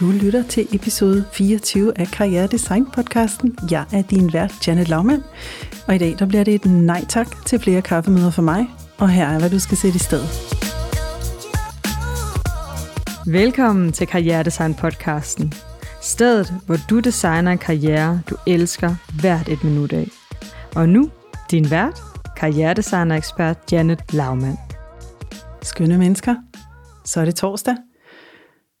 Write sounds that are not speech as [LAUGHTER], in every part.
Du lytter til episode 24 af Karriere Design podcasten. Jeg er din vært, Janet Laumann, og i dag der bliver det et nej tak til flere kaffemøder for mig, og her er, hvad du skal sætte i stedet. Velkommen til Karriere Design podcasten. Stedet, hvor du designer en karriere, du elsker hvert et minut af. Og nu, din vært, karrieredesigner-ekspert Janet Laumann. Skønne mennesker, så er det torsdag.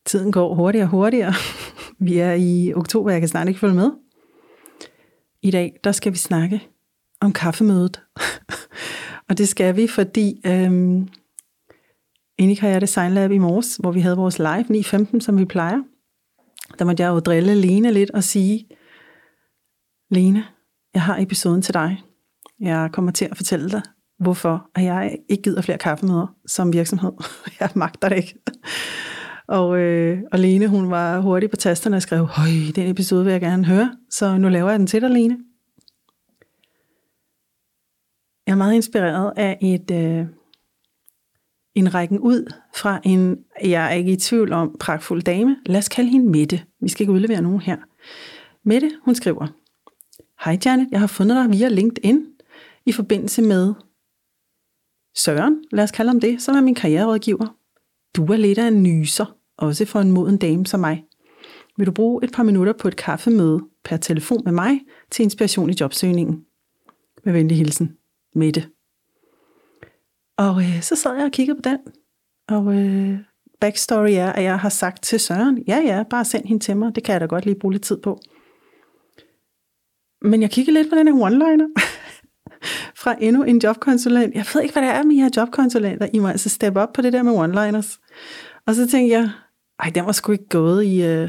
Tiden går hurtigere og hurtigere. [LAUGHS] Vi er i oktober, jeg kan snart ikke følge med. I dag, der skal vi snakke om kaffemødet. [LAUGHS] og det skal vi, fordi øhm, inde i jeg Design Lab i morges, hvor vi havde vores live 9.15, som vi plejer, der måtte jeg jo drille Lene lidt og sige, Lene, jeg har episoden til dig. Jeg kommer til at fortælle dig, hvorfor at jeg ikke gider flere kaffemøder som virksomhed. [LAUGHS] Jeg magter det ikke. Og, øh, og Lene, hun var hurtig på tasterne og skrev, høj, den episode vil jeg gerne høre, så nu laver jeg den til dig, Lene. Jeg er meget inspireret af et, øh, en rækken ud fra en, jeg er ikke i tvivl om, pragtfuld dame. Lad os kalde hende Mette. Vi skal ikke udlevere nogen her. Mette, hun skriver, Hej Janet, jeg har fundet dig via LinkedIn i forbindelse med Søren, lad os kalde ham det, som er min karriererådgiver. Du er lidt af en nyser, også for en moden dame som mig. Vil du bruge et par minutter på et kaffemøde per telefon med mig til inspiration i jobsøgningen? Med venlig hilsen, Mette. Og øh, så sad jeg og kiggede på den, og øh, backstory er, at jeg har sagt til Søren, ja ja, bare send hende til mig, det kan jeg da godt lige bruge lidt tid på. Men jeg kiggede lidt på den her one-liner [LAUGHS] fra endnu en jobkonsulent. Jeg ved ikke, hvad det er med jer jobkonsulenter. I må altså steppe op på det der med one-liners. Og så tænkte jeg, ej, den var sgu ikke gået i, øh,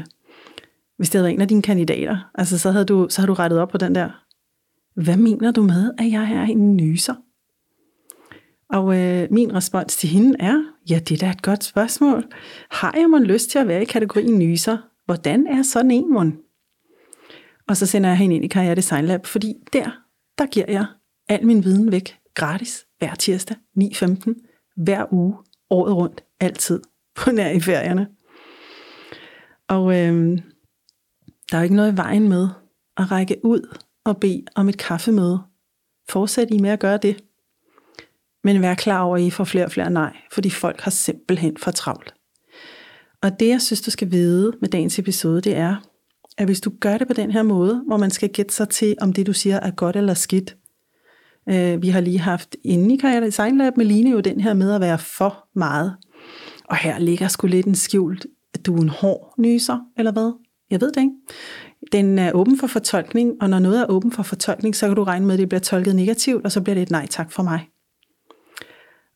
hvis det havde været en af dine kandidater. Altså, så havde, du, så havde du rettet op på den der. Hvad mener du med, at jeg er en nyser? Og øh, min respons til hende er, ja, det er da et godt spørgsmål. Har jeg mon lyst til at være i kategorien nyser? Hvordan er sådan en mund? Og så sender jeg hende ind i Karriere Design Lab, fordi der, der giver jeg al min viden væk gratis hver tirsdag 9.15, hver uge, året rundt, altid, på nær i ferierne. Og øh, der er jo ikke noget i vejen med at række ud og bede om et kaffemøde. Fortsæt I med at gøre det. Men vær klar over, at I får flere og flere nej, fordi folk har simpelthen for travlt. Og det, jeg synes, du skal vide med dagens episode, det er, at hvis du gør det på den her måde, hvor man skal gætte sig til, om det, du siger, er godt eller skidt. Øh, vi har lige haft inde i Karriere Design Lab med Line jo den her med at være for meget. Og her ligger sgu lidt en skjult, du er en hård nyser, eller hvad? Jeg ved det ikke. Den er åben for fortolkning, og når noget er åben for fortolkning, så kan du regne med, at det bliver tolket negativt, og så bliver det et nej tak for mig.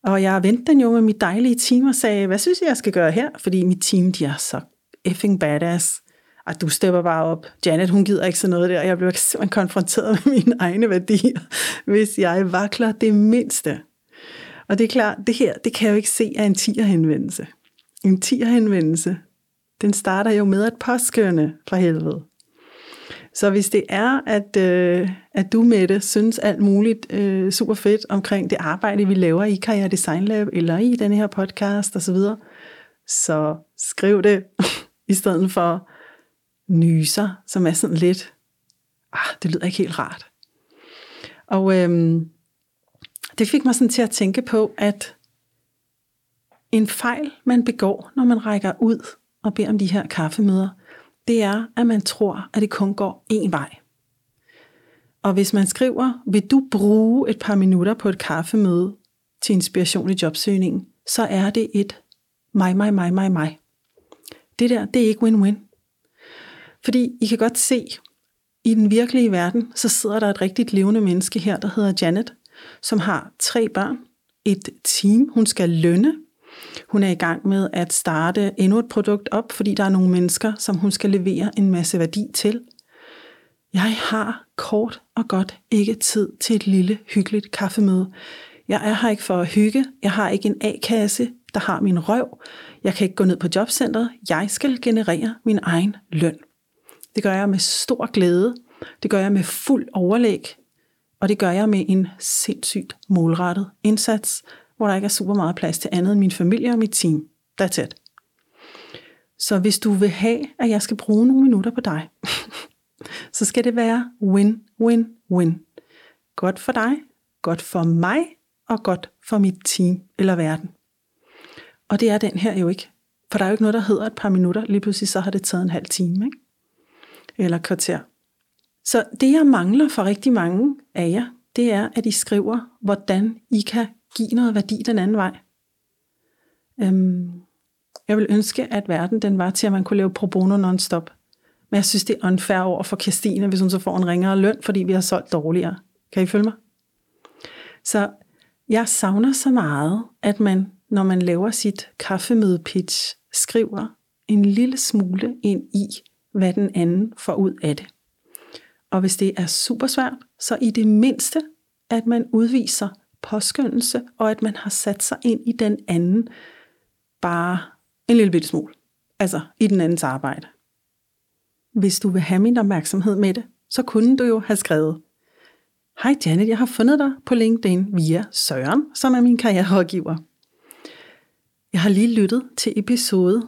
Og jeg vendte den jo med mit dejlige team og sagde, hvad synes jeg, jeg skal gøre her? Fordi mit team, de er så effing badass. At du stepper bare op. Janet, hun gider ikke sådan noget der. Jeg blev simpelthen konfronteret med mine egne værdier, hvis jeg vakler det mindste. Og det er klart, det her, det kan jeg jo ikke se af en tierhenvendelse. En tierhenvendelse, den starter jo med at påskønne fra helvede. Så hvis det er, at, øh, at du med det synes alt muligt øh, super fedt omkring det arbejde, vi laver i Karriere Design Lab, eller i den her podcast osv., så, så skriv det, [LAUGHS] i stedet for nyser, som er sådan lidt, ah, det lyder ikke helt rart. Og øhm, det fik mig sådan til at tænke på, at en fejl, man begår, når man rækker ud og beder om de her kaffemøder, det er, at man tror, at det kun går én vej. Og hvis man skriver, vil du bruge et par minutter på et kaffemøde til inspiration i jobsøgningen, så er det et mig, mig, mig, mig, mig. Det der, det er ikke win-win. Fordi I kan godt se, i den virkelige verden, så sidder der et rigtigt levende menneske her, der hedder Janet, som har tre børn, et team, hun skal lønne. Hun er i gang med at starte endnu et produkt op, fordi der er nogle mennesker, som hun skal levere en masse værdi til. Jeg har kort og godt ikke tid til et lille, hyggeligt kaffemøde. Jeg er her ikke for at hygge. Jeg har ikke en A-kasse, der har min røv. Jeg kan ikke gå ned på jobcentret. Jeg skal generere min egen løn. Det gør jeg med stor glæde. Det gør jeg med fuld overlæg. Og det gør jeg med en sindssygt målrettet indsats, hvor der ikke er super meget plads til andet end min familie og mit team. That's it. Så hvis du vil have, at jeg skal bruge nogle minutter på dig, [LAUGHS] så skal det være win-win-win. Godt for dig, godt for mig, og godt for mit team eller verden. Og det er den her jo ikke. For der er jo ikke noget, der hedder et par minutter. Lige pludselig så har det taget en halv time, ikke? Eller kvarter. Så det, jeg mangler for rigtig mange af jer, det er, at I skriver, hvordan I kan give noget værdi den anden vej. Øhm, jeg vil ønske, at verden den var til, at man kunne lave pro bono non-stop. Men jeg synes, det er unfair over for Christine, hvis hun så får en ringere løn, fordi vi har solgt dårligere. Kan I følge mig? Så jeg savner så meget, at man, når man laver sit kaffemøde-pitch, skriver en lille smule ind i, hvad den anden får ud af det. Og hvis det er super svært, så i det mindste, at man udviser påskyndelse, og at man har sat sig ind i den anden bare en lille bitte smule. Altså i den andens arbejde. Hvis du vil have min opmærksomhed med det, så kunne du jo have skrevet, Hej Janet, jeg har fundet dig på LinkedIn via Søren, som er min karriererådgiver. Jeg har lige lyttet til episode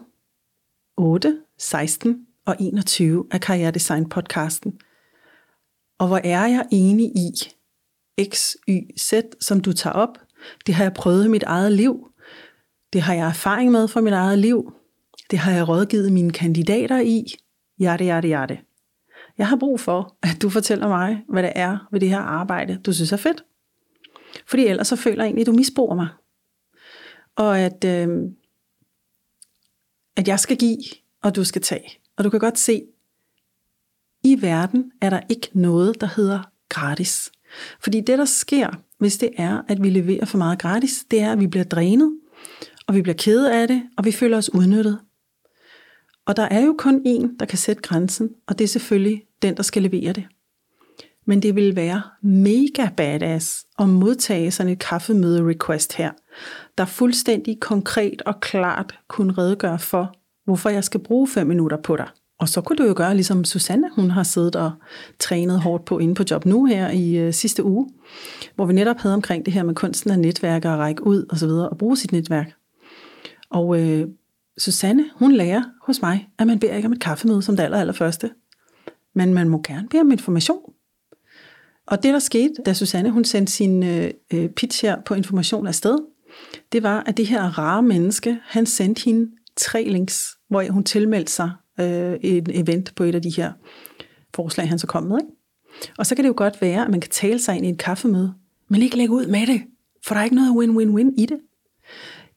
8, 16 og 21 af Karrieredesign podcasten. Og hvor er jeg enig i X, Y, Z, som du tager op. Det har jeg prøvet i mit eget liv. Det har jeg erfaring med fra mit eget liv. Det har jeg rådgivet mine kandidater i. Hjerte, ja, hjerte. Jeg har brug for, at du fortæller mig, hvad det er ved det her arbejde, du synes er fedt. Fordi ellers så føler jeg egentlig, at du misbruger mig. Og at, øh, at jeg skal give, og du skal tage. Og du kan godt se, i verden er der ikke noget, der hedder gratis. Fordi det, der sker, hvis det er, at vi leverer for meget gratis, det er, at vi bliver drænet, og vi bliver kede af det, og vi føler os udnyttet. Og der er jo kun én, der kan sætte grænsen, og det er selvfølgelig den, der skal levere det. Men det vil være mega badass at modtage sådan et kaffemøde-request her, der fuldstændig konkret og klart kunne redegøre for, hvorfor jeg skal bruge 5 minutter på dig. Og så kunne du jo gøre ligesom Susanne, hun har siddet og trænet hårdt på inde på Job Nu her i øh, sidste uge, hvor vi netop havde omkring det her med kunsten af netværke og række ud og så videre og bruge sit netværk. Og øh, Susanne, hun lærer hos mig, at man beder ikke om et kaffemøde som det aller, aller første. Men man må gerne bede om information. Og det, der skete, da Susanne hun sendte sin øh, øh pitch her på information afsted, det var, at det her rare menneske, han sendte hende tre links, hvor hun tilmeldte sig øh, et event på et af de her forslag, han så kom med. Ikke? Og så kan det jo godt være, at man kan tale sig ind i et kaffemøde, men ikke lægge ud med det, for der er ikke noget win-win-win i det.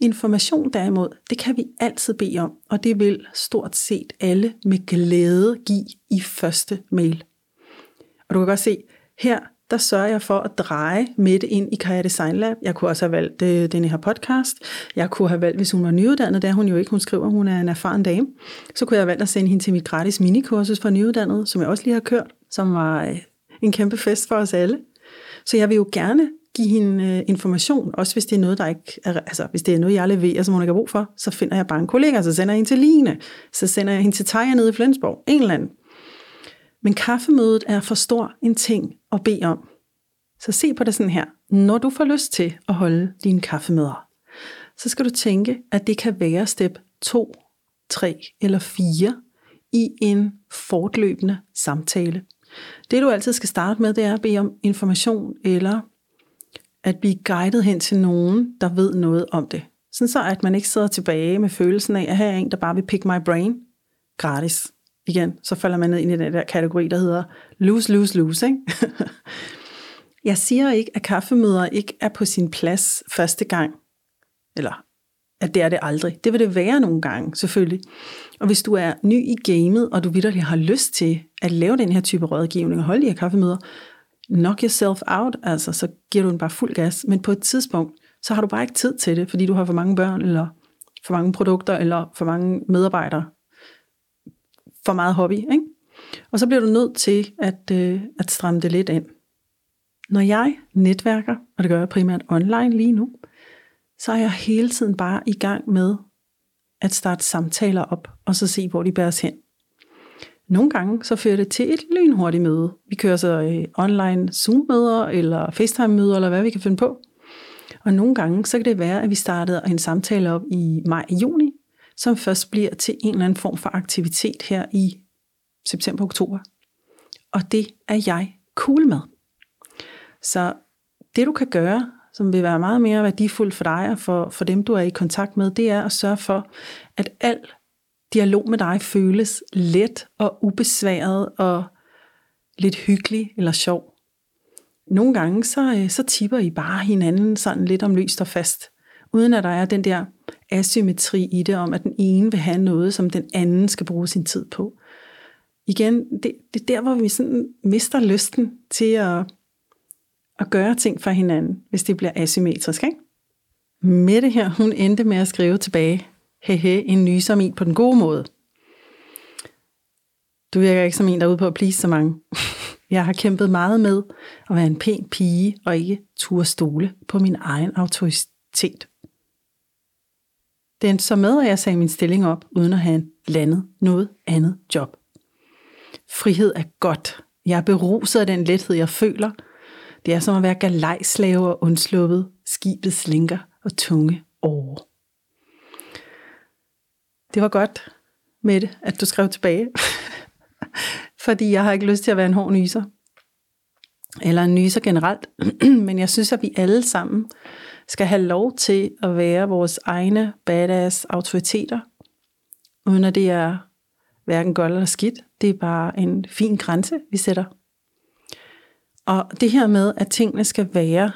Information derimod, det kan vi altid bede om, og det vil stort set alle med glæde give i første mail. Og du kan godt se, her der sørger jeg for at dreje Mette ind i Karriere Design Lab. Jeg kunne også have valgt øh, denne her podcast. Jeg kunne have valgt, hvis hun var nyuddannet, det er hun jo ikke, hun skriver, hun er en erfaren dame. Så kunne jeg have valgt at sende hende til mit gratis minikursus for nyuddannet, som jeg også lige har kørt, som var øh, en kæmpe fest for os alle. Så jeg vil jo gerne give hende øh, information, også hvis det er noget, der ikke er, altså hvis det er noget, jeg leverer, som hun ikke har brug for, så finder jeg bare en kollega, så sender jeg hende til Line, så sender jeg hende til Taja nede i Flensborg, en eller anden. Men kaffemødet er for stor en ting at bede om. Så se på det sådan her. Når du får lyst til at holde dine kaffemøder, så skal du tænke, at det kan være step 2, 3 eller 4 i en fortløbende samtale. Det du altid skal starte med, det er at bede om information eller at blive guidet hen til nogen, der ved noget om det. Sådan så, at man ikke sidder tilbage med følelsen af, at her er en, der bare vil pick my brain gratis. Igen, så falder man ned ind i den der kategori, der hedder lose, lose, lose. Ikke? [LAUGHS] Jeg siger ikke, at kaffemøder ikke er på sin plads første gang. Eller at det er det aldrig. Det vil det være nogle gange, selvfølgelig. Og hvis du er ny i gamet, og du vidderligt har lyst til at lave den her type rådgivning og holde de her kaffemøder, knock yourself out, altså så giver du den bare fuld gas. Men på et tidspunkt, så har du bare ikke tid til det, fordi du har for mange børn, eller for mange produkter, eller for mange medarbejdere. For meget hobby, ikke? Og så bliver du nødt til at, øh, at stramme det lidt ind. Når jeg netværker, og det gør jeg primært online lige nu, så er jeg hele tiden bare i gang med at starte samtaler op, og så se, hvor de bæres hen. Nogle gange så fører det til et lynhurtigt møde. Vi kører så øh, online Zoom-møder, eller FaceTime-møder, eller hvad vi kan finde på. Og nogle gange så kan det være, at vi startede en samtale op i maj-juni, som først bliver til en eller anden form for aktivitet her i september-oktober. Og det er jeg cool med. Så det du kan gøre, som vil være meget mere værdifuldt for dig og for, for dem, du er i kontakt med, det er at sørge for, at al dialog med dig føles let og ubesværet og lidt hyggelig eller sjov. Nogle gange så, øh, så tipper I bare hinanden sådan lidt om løst og fast, uden at der er den der asymmetri i det, om at den ene vil have noget, som den anden skal bruge sin tid på. Igen, det, det er der, hvor vi sådan mister lysten til at, at gøre ting for hinanden, hvis det bliver asymmetrisk. Ikke? Mette her, hun endte med at skrive tilbage, hehe, en ny som i på den gode måde. Du virker ikke som en, der er ude på at please så mange. [LAUGHS] Jeg har kæmpet meget med at være en pæn pige og ikke turde stole på min egen autoritet den så med, at jeg sagde min stilling op, uden at have landet noget andet job. Frihed er godt. Jeg er beruset af den lethed, jeg føler. Det er som at være galejslave og undsluppet, skibet slinker og tunge år. Det var godt, med at du skrev tilbage. [LAUGHS] Fordi jeg har ikke lyst til at være en hård nyser. Eller en nyser generelt. [CLEARS THROAT] Men jeg synes, at vi alle sammen skal have lov til at være vores egne badass autoriteter. Uden at det er hverken godt eller skidt. Det er bare en fin grænse, vi sætter. Og det her med, at tingene skal være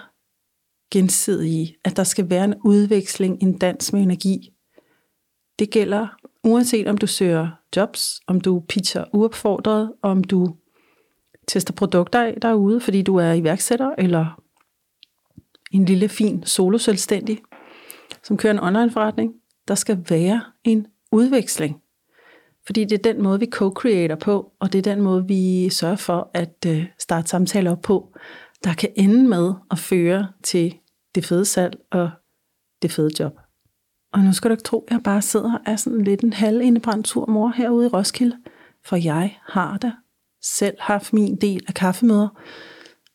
gensidige, at der skal være en udveksling, en dans med energi, det gælder uanset om du søger jobs, om du pitcher uopfordret, om du tester produkter af derude, fordi du er iværksætter, eller en lille fin solo selvstændig, som kører en online forretning. Der skal være en udveksling. Fordi det er den måde, vi co-creator på, og det er den måde, vi sørger for at øh, starte samtaler op på, der kan ende med at føre til det fede salg og det fede job. Og nu skal du ikke tro, at jeg bare sidder og er sådan lidt en halv indebrændt mor herude i Roskilde. For jeg har da selv haft min del af kaffemøder,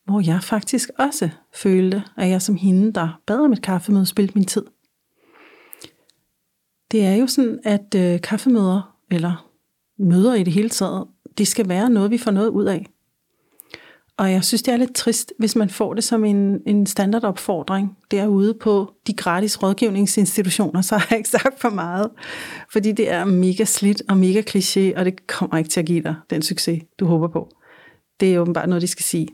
hvor jeg faktisk også følte, at jeg som hende, der bad om et kaffemøde, spildte min tid. Det er jo sådan, at øh, kaffemøder, eller møder i det hele taget, det skal være noget, vi får noget ud af. Og jeg synes, det er lidt trist, hvis man får det som en, en standardopfordring derude på de gratis rådgivningsinstitutioner, så har jeg ikke sagt for meget. Fordi det er mega slidt og mega kliché, og det kommer ikke til at give dig den succes, du håber på. Det er åbenbart noget, de skal sige.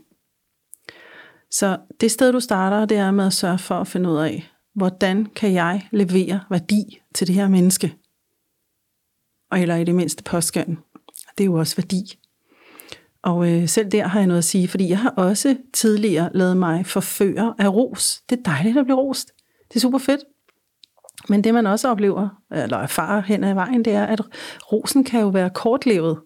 Så det sted, du starter, det er med at sørge for at finde ud af, hvordan kan jeg levere værdi til det her menneske? Og eller i det mindste påskøn. Det er jo også værdi. Og øh, selv der har jeg noget at sige, fordi jeg har også tidligere lavet mig forføre af ros. Det er dejligt at blive rost. Det er super fedt. Men det man også oplever, eller erfarer hen ad vejen, det er, at rosen kan jo være kortlevet.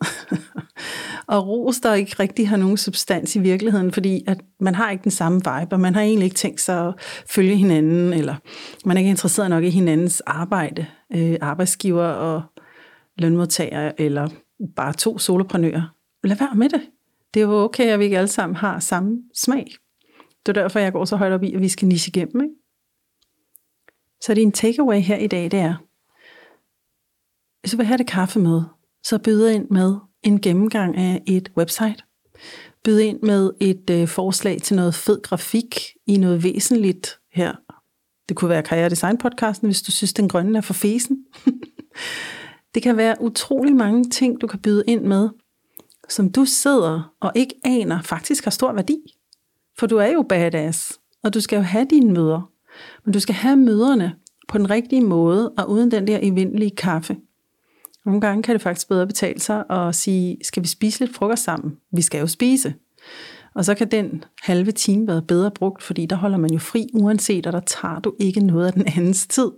[LAUGHS] og ros, der ikke rigtig har nogen substans i virkeligheden, fordi at man har ikke den samme vibe, og man har egentlig ikke tænkt sig at følge hinanden, eller man er ikke interesseret nok i hinandens arbejde, øh, arbejdsgiver og lønmodtagere, eller bare to soloprenører lad være med det. Det er jo okay, at vi ikke alle sammen har samme smag. Det er derfor, jeg går så højt op i, at vi skal niche igennem. Ikke? Så din takeaway her i dag, det er, hvis du vil have det kaffe med, så byd ind med en gennemgang af et website. Byd ind med et øh, forslag til noget fed grafik i noget væsentligt her. Det kunne være Karriere Design podcasten, hvis du synes, den grønne er for fesen. [LAUGHS] det kan være utrolig mange ting, du kan byde ind med, som du sidder og ikke aner, faktisk har stor værdi. For du er jo badass, og du skal jo have dine møder. Men du skal have møderne på den rigtige måde, og uden den der evindelige kaffe. Nogle gange kan det faktisk bedre betale sig at sige, skal vi spise lidt frokost sammen? Vi skal jo spise. Og så kan den halve time være bedre brugt, fordi der holder man jo fri, uanset at der tager du ikke noget af den andens tid.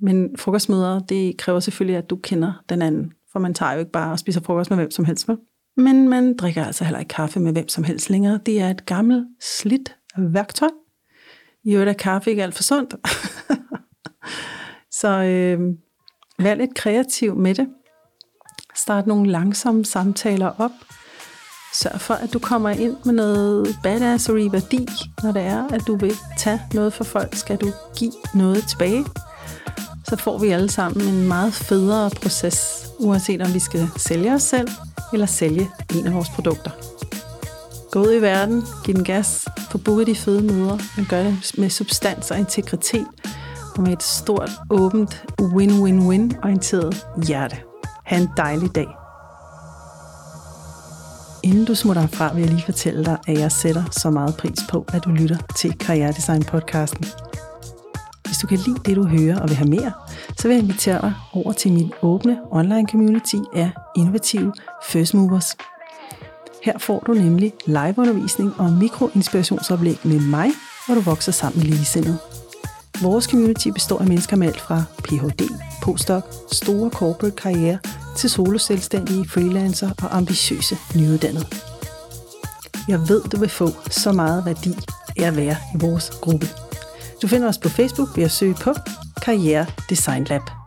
Men frokostmøder, det kræver selvfølgelig, at du kender den anden. For man tager jo ikke bare og spiser frokost med hvem som helst. Med. Men man drikker altså heller ikke kaffe med hvem som helst længere. Det er et gammelt, slidt værktøj. I øvrigt er kaffe ikke alt for sundt. Så øh, vær lidt kreativ med det. Start nogle langsomme samtaler op. Sørg for, at du kommer ind med noget badassery værdi, når det er, at du vil tage noget for folk, skal du give noget tilbage. så får vi alle sammen en meget federe proces, uanset om vi skal sælge os selv eller sælge en af vores produkter. Gå ud i verden, giv den gas, få booket de fede møder, men gør det med substans og integritet, og med et stort, åbent, win-win-win orienteret hjerte. Ha' en dejlig dag. Inden du smutter herfra, vil jeg lige fortælle dig, at jeg sætter så meget pris på, at du lytter til Karrieredesign podcasten. Hvis du kan lide det, du hører og vil have mere, så vil jeg invitere dig over til min åbne online community af innovative first movers. Her får du nemlig liveundervisning og mikroinspirationsoplæg med mig, hvor du vokser sammen med ligesindede. Vores community består af mennesker med alt fra Ph.D., postdoc, store corporate karriere til soloselvstændige, freelancer og ambitiøse nyuddannede. Jeg ved, du vil få så meget værdi af at være i vores gruppe. Du finder os på Facebook ved at søge på Karriere Design Lab.